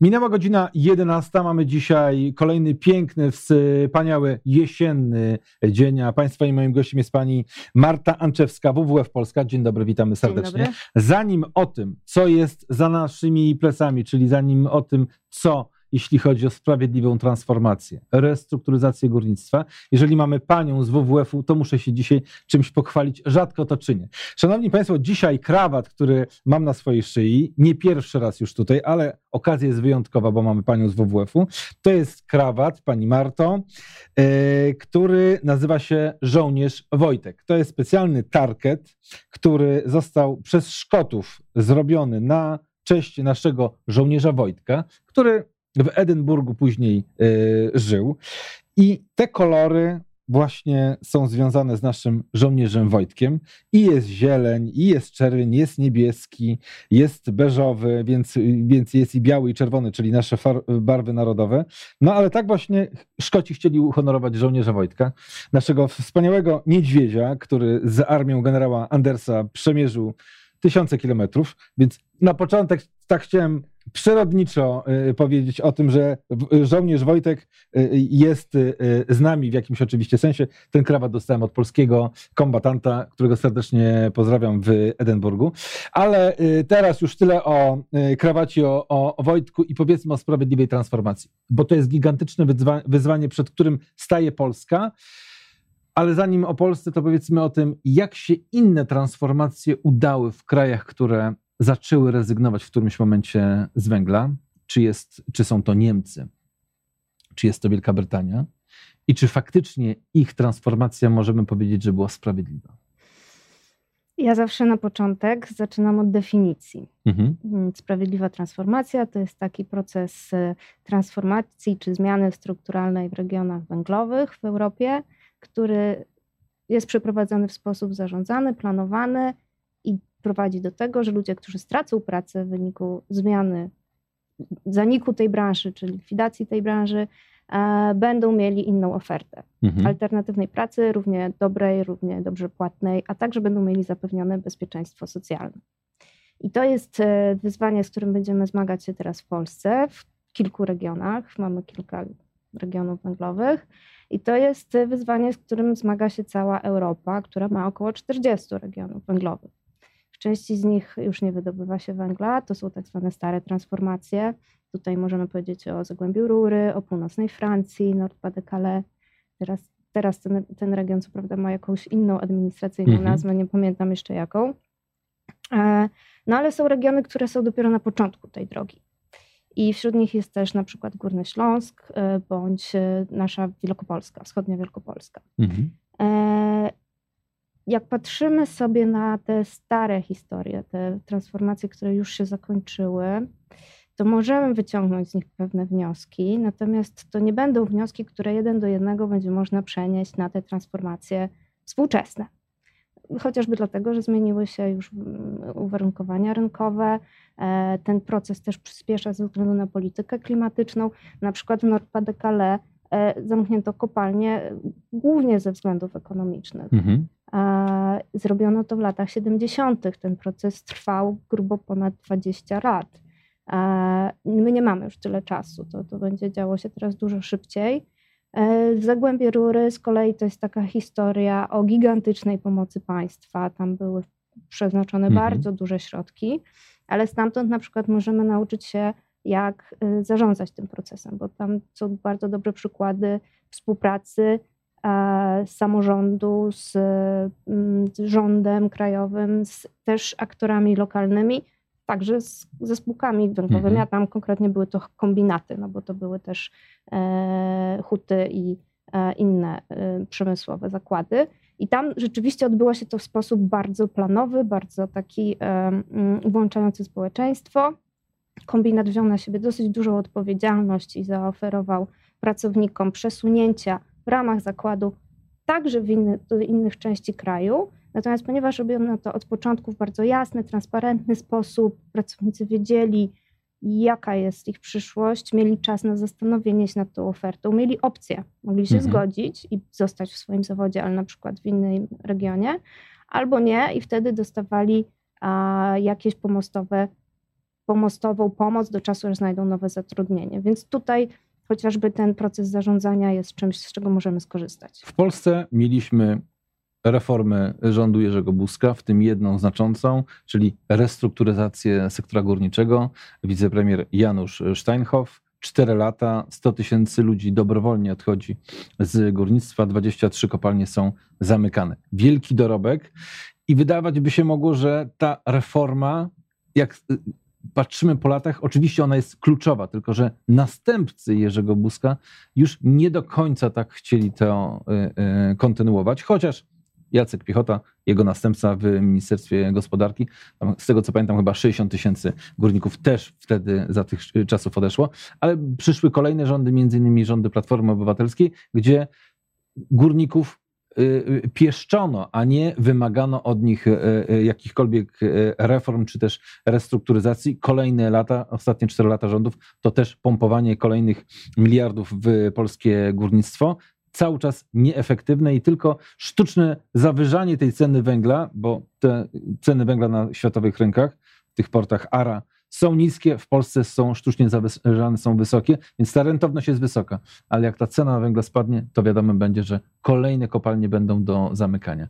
Minęła godzina 11. Mamy dzisiaj kolejny piękny, wspaniały jesienny dzień. A Państwa i moim gościem jest pani Marta Anczewska, WWF Polska. Dzień dobry, witamy serdecznie. dobry. Zanim o tym, co jest za naszymi plecami, czyli zanim o tym, co jeśli chodzi o sprawiedliwą transformację, restrukturyzację górnictwa. Jeżeli mamy panią z WWF-u, to muszę się dzisiaj czymś pochwalić. Rzadko to czynię. Szanowni Państwo, dzisiaj krawat, który mam na swojej szyi, nie pierwszy raz już tutaj, ale okazja jest wyjątkowa, bo mamy panią z WWF-u. To jest krawat, pani Marto, e, który nazywa się Żołnierz Wojtek. To jest specjalny target, który został przez Szkotów zrobiony na cześć naszego żołnierza Wojtka, który w Edynburgu później y, żył. I te kolory właśnie są związane z naszym żołnierzem Wojtkiem. I jest zieleń, i jest czerwień, jest niebieski, jest beżowy, więc, więc jest i biały, i czerwony, czyli nasze barwy narodowe. No ale tak właśnie Szkoci chcieli uhonorować żołnierza Wojtka, naszego wspaniałego niedźwiedzia, który z armią generała Andersa przemierzył tysiące kilometrów, więc na początek tak chciałem przyrodniczo y, powiedzieć o tym, że żołnierz Wojtek y, jest y, z nami w jakimś oczywiście sensie. Ten krawat dostałem od polskiego kombatanta, którego serdecznie pozdrawiam w Edynburgu. Ale teraz już tyle o krawacie, o, o Wojtku i powiedzmy o sprawiedliwej transformacji, bo to jest gigantyczne wyzwanie, przed którym staje Polska. Ale zanim o Polsce, to powiedzmy o tym, jak się inne transformacje udały w krajach, które zaczęły rezygnować w którymś momencie z węgla, czy, jest, czy są to Niemcy, czy jest to Wielka Brytania i czy faktycznie ich transformacja możemy powiedzieć, że była sprawiedliwa? Ja zawsze na początek zaczynam od definicji. Mhm. Mm, sprawiedliwa transformacja to jest taki proces y, transformacji czy zmiany strukturalnej w regionach węglowych w Europie, który jest przeprowadzany w sposób zarządzany, planowany prowadzi do tego, że ludzie, którzy stracą pracę w wyniku zmiany, zaniku tej branży, czy likwidacji tej branży, e, będą mieli inną ofertę mhm. alternatywnej pracy, równie dobrej, równie dobrze płatnej, a także będą mieli zapewnione bezpieczeństwo socjalne. I to jest e, wyzwanie, z którym będziemy zmagać się teraz w Polsce, w kilku regionach. Mamy kilka regionów węglowych. I to jest wyzwanie, z którym zmaga się cała Europa, która ma około 40 regionów węglowych. W części z nich już nie wydobywa się węgla, to są tak zwane stare transformacje. Tutaj możemy powiedzieć o Zagłębiu Rury, o północnej Francji, Nord-Pas-de-Calais. Teraz, teraz ten, ten region co prawda ma jakąś inną administracyjną mhm. nazwę, nie pamiętam jeszcze jaką. E, no ale są regiony, które są dopiero na początku tej drogi. I wśród nich jest też na przykład Górny Śląsk e, bądź e, nasza Wielkopolska, wschodnia Wielkopolska. Mhm jak patrzymy sobie na te stare historie, te transformacje, które już się zakończyły, to możemy wyciągnąć z nich pewne wnioski, natomiast to nie będą wnioski, które jeden do jednego będzie można przenieść na te transformacje współczesne. Chociażby dlatego, że zmieniły się już mm, uwarunkowania rynkowe. E, ten proces też przyspiesza ze względu na politykę klimatyczną. Na przykład w Nord-Pas-de-Calais e, zamknięto kopalnie głównie ze względów ekonomicznych. Mhm. Zrobiono to w latach 70. Ten proces trwał grubo ponad 20 lat. My nie mamy już tyle czasu, to, to będzie działo się teraz dużo szybciej. E, w Zagłębie Rury z kolei to jest taka historia o gigantycznej pomocy państwa. Tam były przeznaczone mhm. bardzo duże środki, ale stamtąd na przykład możemy nauczyć się, jak y, zarządzać tym procesem, bo tam są bardzo dobre przykłady współpracy E, z samorządu, z, mm, z rządem krajowym, z też aktorami lokalnymi, także z, ze spółkami węglowymi, mhm. a tam konkretnie były to kombinaty, no bo to były też e, huty i e, inne e, przemysłowe zakłady. I tam rzeczywiście odbyło się to w sposób bardzo planowy, bardzo taki e, mm, włączający społeczeństwo. Kombinat wziął na siebie dosyć dużą odpowiedzialność i zaoferował pracownikom przesunięcia w ramach zakładu, także w inny, do innych części kraju. Natomiast ponieważ robiono to od początku w bardzo jasny, transparentny sposób, pracownicy wiedzieli, jaka jest ich przyszłość, mieli czas na zastanowienie się nad tą ofertą, mieli opcję, mogli się mhm. zgodzić i zostać w swoim zawodzie, ale na przykład w innym regionie, albo nie, i wtedy dostawali a, jakieś pomostowe pomostową pomoc do czasu, aż znajdą nowe zatrudnienie. Więc tutaj chociażby ten proces zarządzania jest czymś, z czego możemy skorzystać. W Polsce mieliśmy reformę rządu Jerzego Buzka, w tym jedną znaczącą, czyli restrukturyzację sektora górniczego. Wicepremier Janusz Steinhoff. Cztery lata, 100 tysięcy ludzi dobrowolnie odchodzi z górnictwa, 23 kopalnie są zamykane. Wielki dorobek i wydawać by się mogło, że ta reforma, jak patrzymy po latach, oczywiście ona jest kluczowa, tylko że następcy Jerzego Buzka już nie do końca tak chcieli to y, y, kontynuować, chociaż Jacek Piechota, jego następca w Ministerstwie Gospodarki. z tego co pamiętam, chyba 60 tysięcy górników też wtedy za tych czasów odeszło, ale przyszły kolejne rządy, między innymi rządy Platformy Obywatelskiej, gdzie górników pieszczono, a nie wymagano od nich y, jakichkolwiek reform czy też restrukturyzacji. Kolejne lata, ostatnie cztery lata rządów, to też pompowanie kolejnych miliardów w polskie górnictwo cały czas nieefektywne i tylko sztuczne zawyżanie tej ceny węgla, bo te ceny węgla na światowych rynkach, w tych portach ARA, są niskie, w Polsce są sztucznie zawyżane, są wysokie, więc ta rentowność jest wysoka. Ale jak ta cena węgla spadnie, to wiadomo będzie, że kolejne kopalnie będą do zamykania.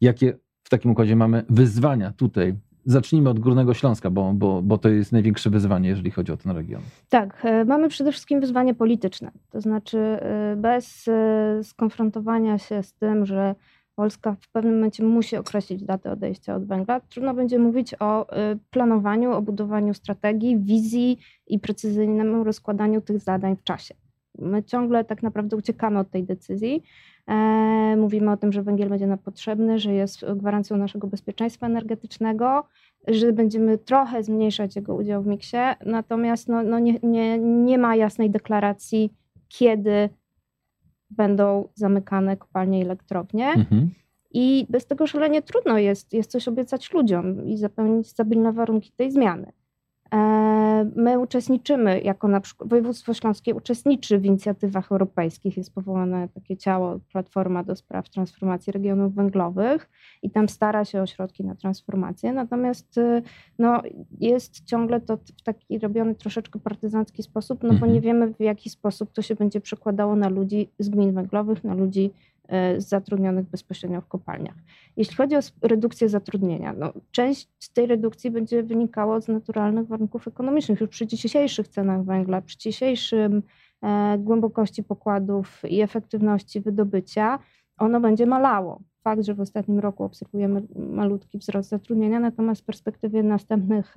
Jakie w takim układzie mamy wyzwania tutaj zacznijmy od Górnego Śląska, bo, bo, bo to jest największe wyzwanie, jeżeli chodzi o ten region. Tak, e, mamy przede wszystkim wyzwanie polityczne. To znaczy, e, bez e, skonfrontowania się z tym, że Polska w pewnym momencie musi określić datę odejścia od węgla, trudno będzie mówić o planowaniu, o budowaniu strategii, wizji i precyzyjnemu rozkładaniu tych zadań w czasie. My ciągle tak naprawdę uciekamy od tej decyzji. E, mówimy o tym, że węgiel będzie nam potrzebny, że jest gwarancją naszego bezpieczeństwa energetycznego, że będziemy trochę zmniejszać jego udział w miksie, natomiast no, no nie, nie, nie ma jasnej deklaracji, kiedy będą zamykane kopalnie i elektrownie. Mhm. I bez tego szalenie trudno jest, jest coś obiecać ludziom i zapewnić stabilne warunki tej zmiany. E, my uczestniczymy, jako na przykład województwo śląskie uczestniczy w inicjatywach europejskich. Jest powołane takie ciało, Platforma do Spraw Transformacji Regionów Węglowych i tam stara się o środki na transformację. Natomiast y, no, jest ciągle to w taki robiony troszeczkę partyzancki sposób, no bo mhm. nie wiemy w jaki sposób to się będzie przekładało na ludzi z gmin węglowych, na ludzi zatrudnionych bezpośrednio w kopalniach. Jeśli chodzi o redukcję zatrudnienia, no, część z tej redukcji będzie wynikała z naturalnych warunków ekonomicznych. Już przy dzisiejszych cenach węgla, przy dzisiejszym e, głębokości pokładów i efektywności wydobycia, ono będzie malało. Fakt, że w ostatnim roku obserwujemy malutki wzrost zatrudnienia, natomiast w perspektywie następnych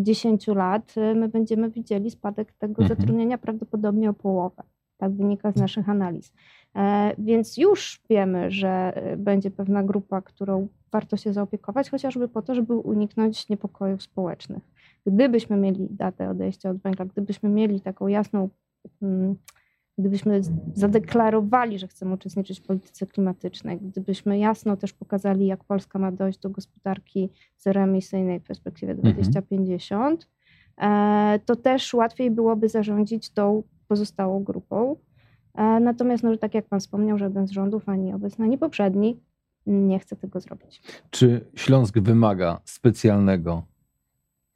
10 e, lat my będziemy widzieli spadek tego mhm. zatrudnienia prawdopodobnie o połowę. Tak wynika z naszych analiz. E, więc już wiemy, że e, będzie pewna grupa, którą warto się zaopiekować, chociażby po to, żeby uniknąć niepokojów społecznych. Gdybyśmy mieli datę odejścia od węgla, gdybyśmy mieli taką jasną, mm, gdybyśmy zadeklarowali, że chcemy uczestniczyć w polityce klimatycznej, gdybyśmy jasno też pokazali, jak Polska ma dojść do gospodarki zeroemisyjnej w perspektywie 2050, mhm. E, to też łatwiej byłoby zarządzić tą pozostałą grupą. E, natomiast, no, tak jak Pan wspomniał, żaden z rządów, ani obecny, ani poprzedni, nie chce tego zrobić. Czy Śląsk wymaga specjalnego,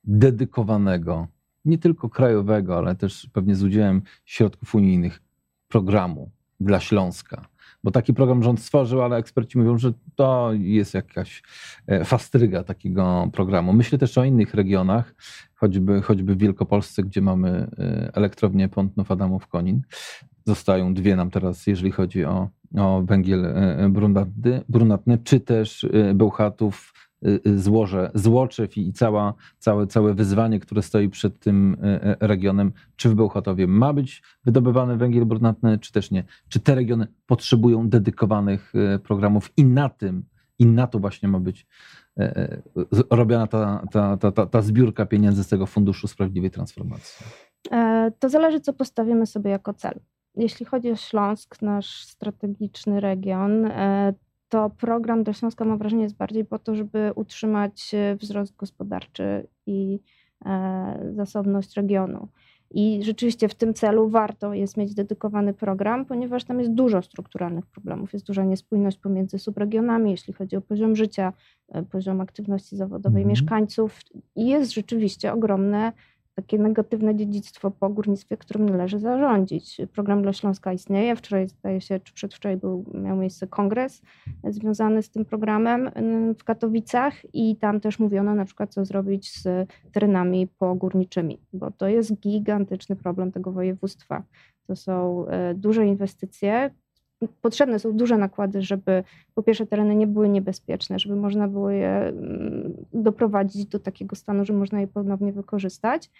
dedykowanego, nie tylko krajowego, ale też pewnie z udziałem środków unijnych programu dla Śląska? Bo taki program rząd stworzył, ale eksperci mówią, że to jest jakaś e, fastryga takiego programu. Myślę też o innych regionach, choćby, choćby w Wielkopolsce, gdzie mamy e, elektrownię Pątnów Adamów Konin. Zostają dwie nam teraz, jeżeli chodzi o, o węgiel e, brunatny, brunatny, czy też Bełchatów, złoże, Złoczew i cała, całe, całe wyzwanie, które stoi przed tym regionem, czy w Bełchatowie ma być wydobywany węgiel brunatny, czy też nie. Czy te regiony potrzebują dedykowanych programów i na tym i na to właśnie ma być e, e, robiona ta, ta, ta, ta, ta zbiórka pieniędzy z tego Funduszu Sprawiedliwej Transformacji? E, to zależy, co postawimy sobie jako cel. Jeśli chodzi o Śląsk, nasz strategiczny region, to program dla Śląska mam wrażenie jest bardziej po to, żeby utrzymać wzrost gospodarczy i zasobność regionu. I rzeczywiście w tym celu warto jest mieć dedykowany program, ponieważ tam jest dużo strukturalnych problemów. Jest duża niespójność pomiędzy subregionami, jeśli chodzi o poziom życia, e, poziom aktywności zawodowej mm. mieszkańców. I jest rzeczywiście ogromne takie negatywne dziedzictwo po górnictwie, którym należy zarządzić. Program dla Śląska istnieje. Wczoraj, zdaje się, czy przedwczoraj był, miał miejsce kongres związany z tym programem w Katowicach i tam też mówiono na przykład, co zrobić z terenami pogórniczymi, bo to jest gigantyczny problem tego województwa. To są e, duże inwestycje, potrzebne są duże nakłady, żeby po pierwsze tereny nie były niebezpieczne, żeby można było je mm, doprowadzić do takiego stanu, że można je ponownie wykorzystać.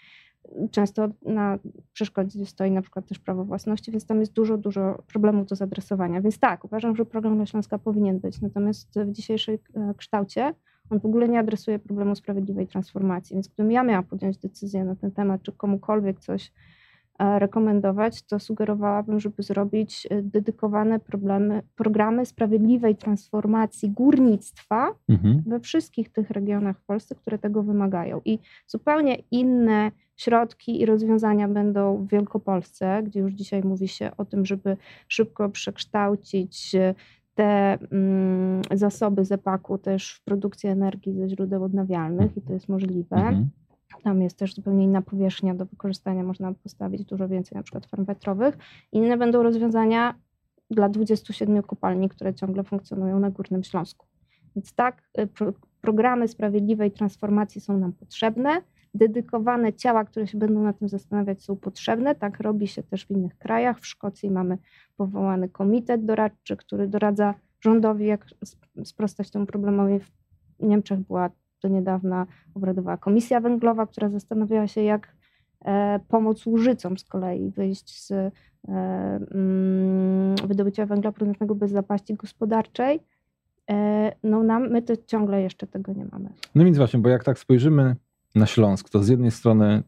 Często na przeszkodzie stoi na przykład też prawo własności, więc tam jest dużo, dużo problemów do zadresowania. Więc tak, uważam, że program dla Śląska powinien być, natomiast w dzisiejszej e, kształcie on w ogóle nie adresuje problemu sprawiedliwej transformacji. Więc gdybym ja miała podjąć decyzję na ten temat, czy komukolwiek coś rekomendować, to sugerowałabym, żeby zrobić e, dedykowane problemy, programy sprawiedliwej transformacji górnictwa mhm. we wszystkich tych regionach w Polsce, które tego wymagają. I zupełnie inne środki i rozwiązania będą w Wielkopolsce, gdzie już dzisiaj mówi się o tym, żeby szybko przekształcić e, te mm, zasoby zepaku też w produkcję energii ze źródeł odnawialnych i to jest możliwe. Mhm. Tam jest też zupełnie inna powierzchnia do wykorzystania, można postawić dużo więcej na przykład farm wiatrowych. Inne będą rozwiązania dla 27 kopalni, które ciągle funkcjonują na Górnym Śląsku. Więc tak, y, pro, programy sprawiedliwej transformacji są nam potrzebne. Dedykowane ciała, które się będą na tym zastanawiać, są potrzebne. Tak robi się też w innych krajach. W Szkocji mamy powołany komitet doradczy, który doradza rządowi, jak sprostać temu problemowi. W Niemczech była do niedawna obradowała Komisja Węglowa, która zastanawiała się, jak e, pomóc Łużycom z kolei wyjść z e, mm, wydobycia węgla brunatnego bez zapaści gospodarczej. E, no nam, my to ciągle jeszcze tego nie mamy. No więc właśnie, bo jak tak spojrzymy na Śląsk, to z jednej strony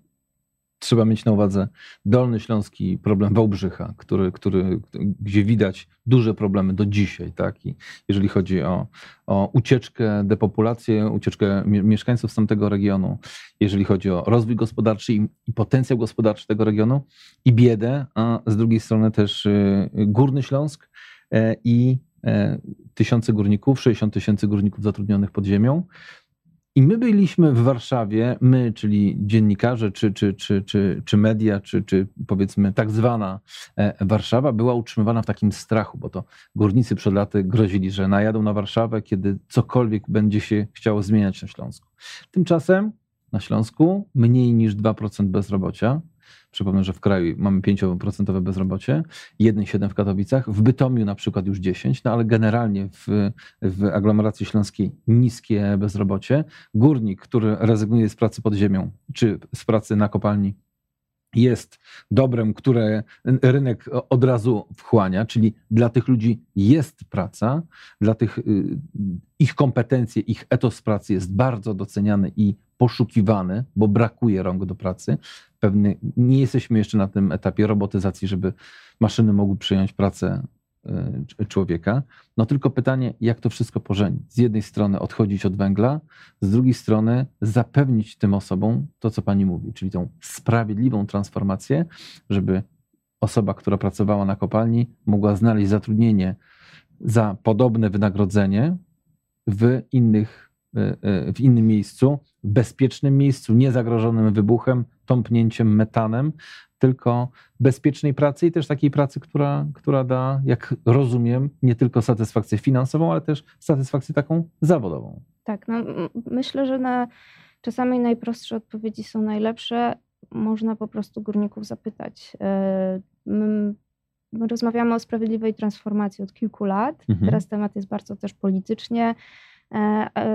trzeba mieć na uwadze Dolny Śląski problem Wałbrzycha, który, który, gdzie widać duże problemy do dzisiaj, tak? I jeżeli chodzi o, o ucieczkę, depopulację, ucieczkę mieszkańców z tamtego regionu, jeżeli chodzi o rozwój gospodarczy i, i potencjał gospodarczy tego regionu i biedę, a z drugiej strony też y, Górny Śląsk e, i e, tysiące górników, 60 tysięcy górników zatrudnionych pod ziemią, i my byliśmy w Warszawie, my, czyli dziennikarze, czy, czy, czy, czy, czy media, czy, czy powiedzmy tak zwana e, Warszawa, była utrzymywana w takim strachu, bo to górnicy przed laty grozili, że najadą na Warszawę, kiedy cokolwiek będzie się chciało zmieniać na Śląsku. Tymczasem na Śląsku mniej niż 2% bezrobocia. Przypomnę, że w kraju mamy 5% bezrobocie, 1,7% w Katowicach, w Bytomiu na przykład już 10%, no ale generalnie w, w aglomeracji śląskiej niskie bezrobocie. Górnik, który rezygnuje z pracy pod ziemią, czy z pracy na kopalni, jest dobrem, które rynek od razu wchłania, czyli dla tych ludzi jest praca, dla tych y, ich kompetencje, ich etos pracy jest bardzo doceniany i poszukiwany, bo brakuje rąk do pracy. Pewny, nie jesteśmy jeszcze na tym etapie robotyzacji, żeby maszyny mogły przyjąć pracę y, człowieka. No tylko pytanie, jak to wszystko pożenić? Z jednej strony odchodzić od węgla, z drugiej strony zapewnić tym osobom to, co pani mówi, czyli tą sprawiedliwą transformację, żeby osoba, która pracowała na kopalni, mogła znaleźć zatrudnienie za podobne wynagrodzenie w innych E, e, w innym miejscu, bezpiecznym miejscu, niezagrożonym wybuchem, tąpnięciem metanem, tylko bezpiecznej pracy i też takiej pracy, która, która da, jak rozumiem, nie tylko satysfakcję finansową, ale też satysfakcję taką zawodową. Tak, no, myślę, że na czasami najprostsze odpowiedzi są najlepsze. Można po prostu górników zapytać. E, my rozmawiamy o sprawiedliwej transformacji od kilku lat. Mhm. Teraz temat jest bardzo też politycznie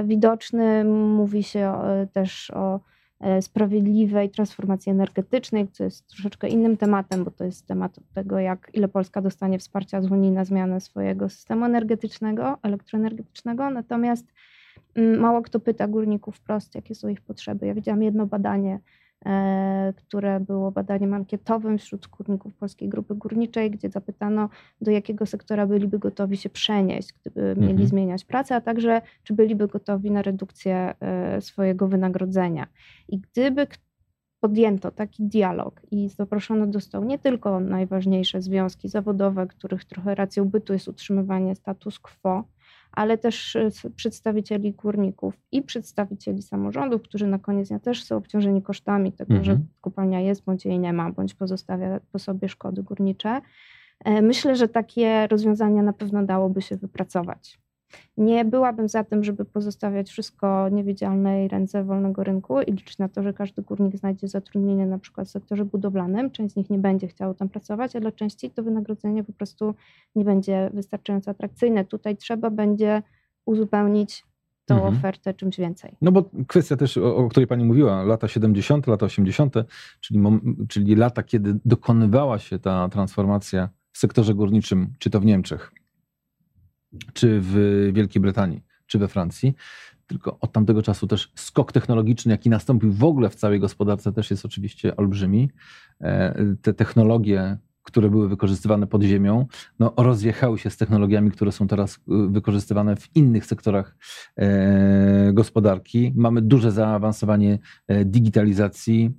widoczny. Mówi się też o e, sprawiedliwej transformacji energetycznej, co jest troszeczkę innym tematem, bo to jest temat tego, jak ile Polska dostanie wsparcia z Unii na zmianę swojego systemu energetycznego, elektroenergetycznego. Natomiast mm, mało kto pyta górników wprost, jakie są ich potrzeby. Ja widziałam jedno badanie E, które było badaniem ankietowym wśród górników Polskiej Grupy Górniczej, gdzie zapytano, do jakiego sektora byliby gotowi się przenieść, gdyby mhm. mieli zmieniać pracę, a także czy byliby gotowi na redukcję e, swojego wynagrodzenia. I gdyby podjęto taki dialog i zaproszono do stołu nie tylko najważniejsze związki zawodowe, których trochę racją bytu jest utrzymywanie status quo, ale też e, przedstawicieli górników i przedstawicieli samorządów, którzy na koniec dnia też są obciążeni kosztami tego, mhm. że kopalnia jest bądź jej nie ma, bądź pozostawia po sobie szkody górnicze. E, myślę, że takie rozwiązania na pewno dałoby się wypracować. Nie byłabym za tym, żeby pozostawiać wszystko niewidzialnej ręce wolnego rynku i liczyć na to, że każdy górnik znajdzie zatrudnienie na przykład w sektorze budowlanym. Część z nich nie będzie chciało tam pracować, a dla części to wynagrodzenie po prostu nie będzie wystarczająco atrakcyjne. Tutaj trzeba będzie uzupełnić tą mhm. ofertę czymś więcej. No bo kwestia też, o, o, której Pani mówiła, lata 70., lata 80., czyli, czyli lata, kiedy dokonywała się ta transformacja w sektorze górniczym, czy to w Niemczech, czy w Wielkiej Brytanii, czy we Francji. Tylko od tamtego czasu też skok technologiczny, jaki nastąpił w ogóle w całej gospodarce, też jest oczywiście olbrzymi. E, te technologie, które były wykorzystywane pod ziemią, no, rozjechały się z technologiami, które są teraz e, wykorzystywane w innych sektorach e, gospodarki. Mamy duże zaawansowanie digitalizacji,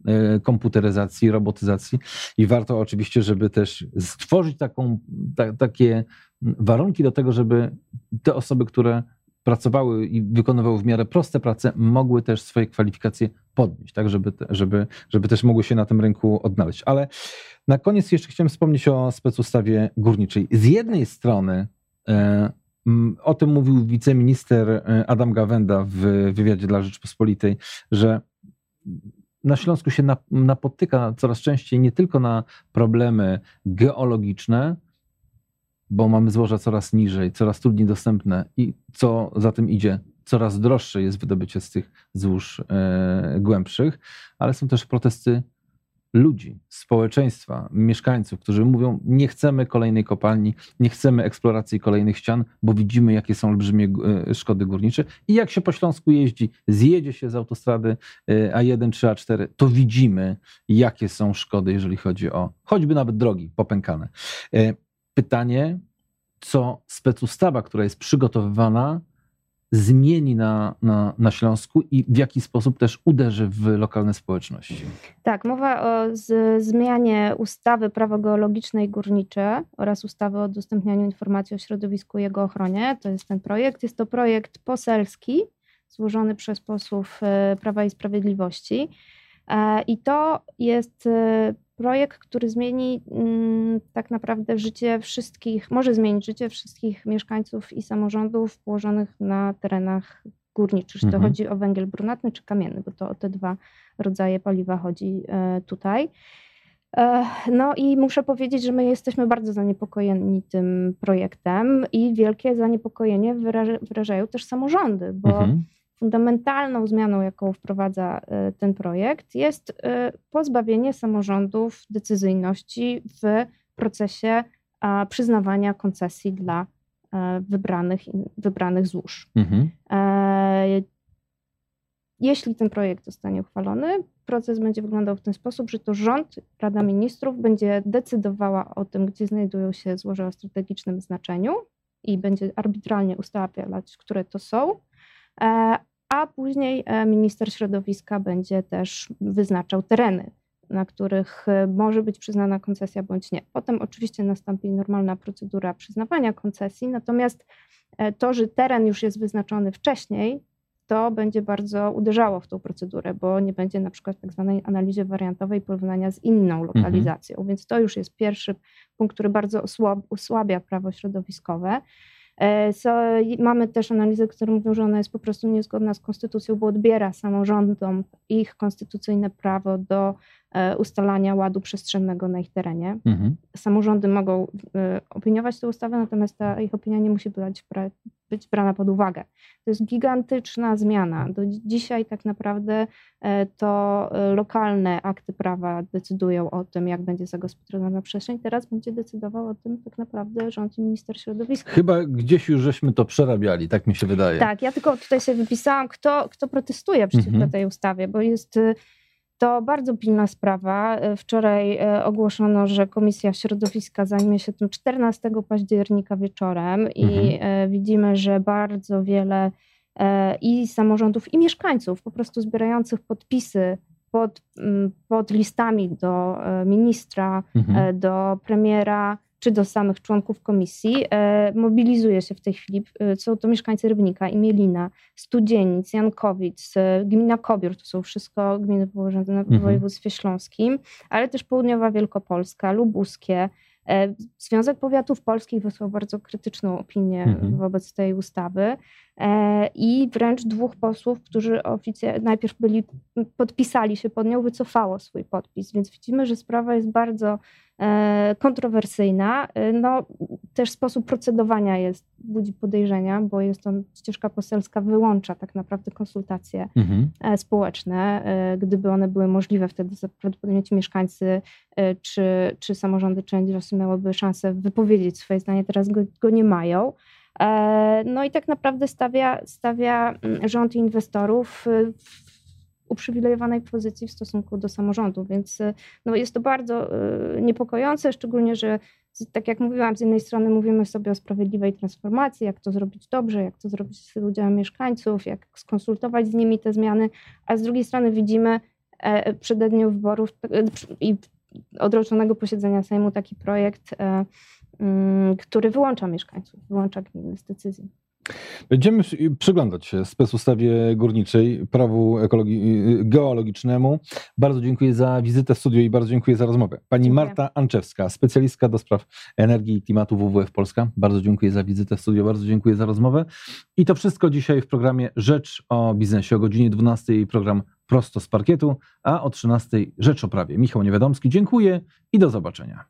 komputeryzacji, robotyzacji i warto oczywiście, żeby też stworzyć taką, ta, takie warunki do tego, żeby te osoby, które pracowały i wykonywały w miarę proste prace, mogły też swoje kwalifikacje podnieść, tak, żeby, żeby, żeby też mogły się na tym rynku odnaleźć. Ale na koniec jeszcze chciałem wspomnieć o specustawie górniczej. Z jednej strony e, o tym mówił wiceminister e, Adam Gawenda w wywiadzie dla Rzeczpospolitej, że na Śląsku się napotyka coraz częściej nie tylko na problemy geologiczne, bo mamy złoża coraz niżej, coraz trudniej dostępne i co za tym idzie, coraz droższe jest wydobycie z tych złóż e, głębszych, ale są też protesty ludzi, społeczeństwa, mieszkańców, którzy mówią: Nie chcemy kolejnej kopalni, nie chcemy eksploracji kolejnych ścian, bo widzimy, jakie są olbrzymie e, szkody górnicze. I jak się po Śląsku jeździ, zjedzie się z autostrady e, A1 czy A4, to widzimy, jakie są szkody, jeżeli chodzi o choćby nawet drogi popękane. Pytanie, co specustawa, która jest przygotowywana, zmieni na, na, na Śląsku i w jaki sposób też uderzy w lokalne społeczności. Tak, mowa o z, zmianie ustawy prawo geologiczne i górnicze oraz ustawy o udostępnianiu informacji o środowisku i jego ochronie. To jest ten projekt. Jest to projekt poselski złożony przez posłów e, Prawa i Sprawiedliwości. E, I to jest e, projekt, który zmieni mm, tak naprawdę życie wszystkich, może zmienić życie wszystkich mieszkańców i samorządów położonych na terenach górniczych. Czy to mhm. chodzi o węgiel brunatny czy kamienny, bo to o te dwa rodzaje paliwa chodzi e, tutaj. E, no i muszę powiedzieć, że my jesteśmy bardzo zaniepokojeni tym projektem i wielkie zaniepokojenie wyrażają też samorządy, bo mhm fundamentalną zmianą, jaką wprowadza e, ten projekt, jest e, pozbawienie samorządów decyzyjności w procesie przyznawania koncesji dla e, wybranych, wybranych złóż. Mhm. Jeśli ten projekt zostanie uchwalony, proces będzie wyglądał w ten sposób, że to rząd, Rada Ministrów będzie decydowała o tym, gdzie znajdują się złoża o strategicznym znaczeniu i będzie arbitralnie ustawiać, które to są a później e, minister środowiska będzie też wyznaczał tereny, na których e, może być przyznana koncesja bądź nie. Potem oczywiście nastąpi normalna procedura przyznawania koncesji, natomiast e, to, że teren już jest wyznaczony wcześniej, to będzie bardzo uderzało w tą procedurę, bo nie będzie na przykład tak zwanej analizy wariantowej porównania z inną mhm. lokalizacją. Mhm. Więc to już jest pierwszy punkt, który bardzo osłabia prawo środowiskowe. E, so, mamy też analizę, które mówią, że ona jest po prostu niezgodna z konstytucją, bo odbiera samorządom ich konstytucyjne prawo do ustalania ładu przestrzennego na ich terenie. Mhm. Samorządy mogą e, opiniować tę ustawę, natomiast ta ich opinia nie musi być, być brana pod uwagę. To jest gigantyczna zmiana. Do dzisiaj tak naprawdę to lokalne akty prawa decydują o tym, jak będzie zagospodarowana przestrzeń. Teraz będzie decydował o tym tak naprawdę rząd i minister środowiska. Chyba gdzieś już żeśmy to przerabiali, tak mi się wydaje. Tak, ja tylko tutaj sobie wypisałam, kto, kto protestuje przeciwko mhm. tej ustawie, bo jest to bardzo pilna sprawa. Y, wczoraj y, ogłoszono, że Komisja Środowiska zajmie się tym 14 października wieczorem i mhm. widzimy, że bardzo wiele i samorządów, i mieszkańców po prostu zbierających podpisy pod, pod listami do ministra, mhm. do premiera, czy do samych członków komisji, e, mobilizuje się w tej chwili, e, są to mieszkańcy Rybnika, Imielina, Studzienic, Jankowic, e, gmina Kobiór, to są wszystko gminy położone w mhm. województwie śląskim, ale też południowa Wielkopolska, Lubuskie, Związek Powiatów Polskich wysłał bardzo krytyczną opinię mhm. wobec tej ustawy i wręcz dwóch posłów, którzy najpierw byli, podpisali się pod nią, wycofało swój podpis, więc widzimy, że sprawa jest bardzo E, kontrowersyjna. E, no, też sposób procedowania jest, budzi podejrzenia, bo jest to ścieżka poselska, wyłącza tak naprawdę konsultacje mhm. E, społeczne. Gdyby one były możliwe, wtedy prawdopodobnie ci mieszkańcy czy, czy samorządy czy NGOsy miałyby szansę wypowiedzieć swoje zdanie, teraz go, go nie mają. No i tak naprawdę stawia, stawia mm, rząd inwestorów w uprzywilejowanej pozycji w stosunku do samorządu, więc y, no, jest to bardzo y, niepokojące, szczególnie, że tak jak mówiłam, z jednej strony mówimy sobie o sprawiedliwej transformacji, jak to zrobić dobrze, jak to zrobić z udziałem mieszkańców, jak skonsultować z nimi te zmiany, a z drugiej strony widzimy e, przed dniu wyborów e, i odroczonego posiedzenia Sejmu taki projekt, e, który wyłącza mieszkańców, wyłącza gminy z decyzji. Będziemy przyglądać się specustawie górniczej, prawu geologicznemu. Bardzo dziękuję za wizytę w studiu i bardzo dziękuję za rozmowę. Pani dziękuję. Marta Anczewska, specjalistka do spraw energii i klimatu WWF Polska. Bardzo dziękuję za wizytę w studiu, bardzo dziękuję za rozmowę. I to wszystko dzisiaj w programie Rzecz o biznesie. O godzinie 12 program Prosto z parkietu, a o 13 Rzecz o prawie. Michał Niewiadomski, dziękuję i do zobaczenia.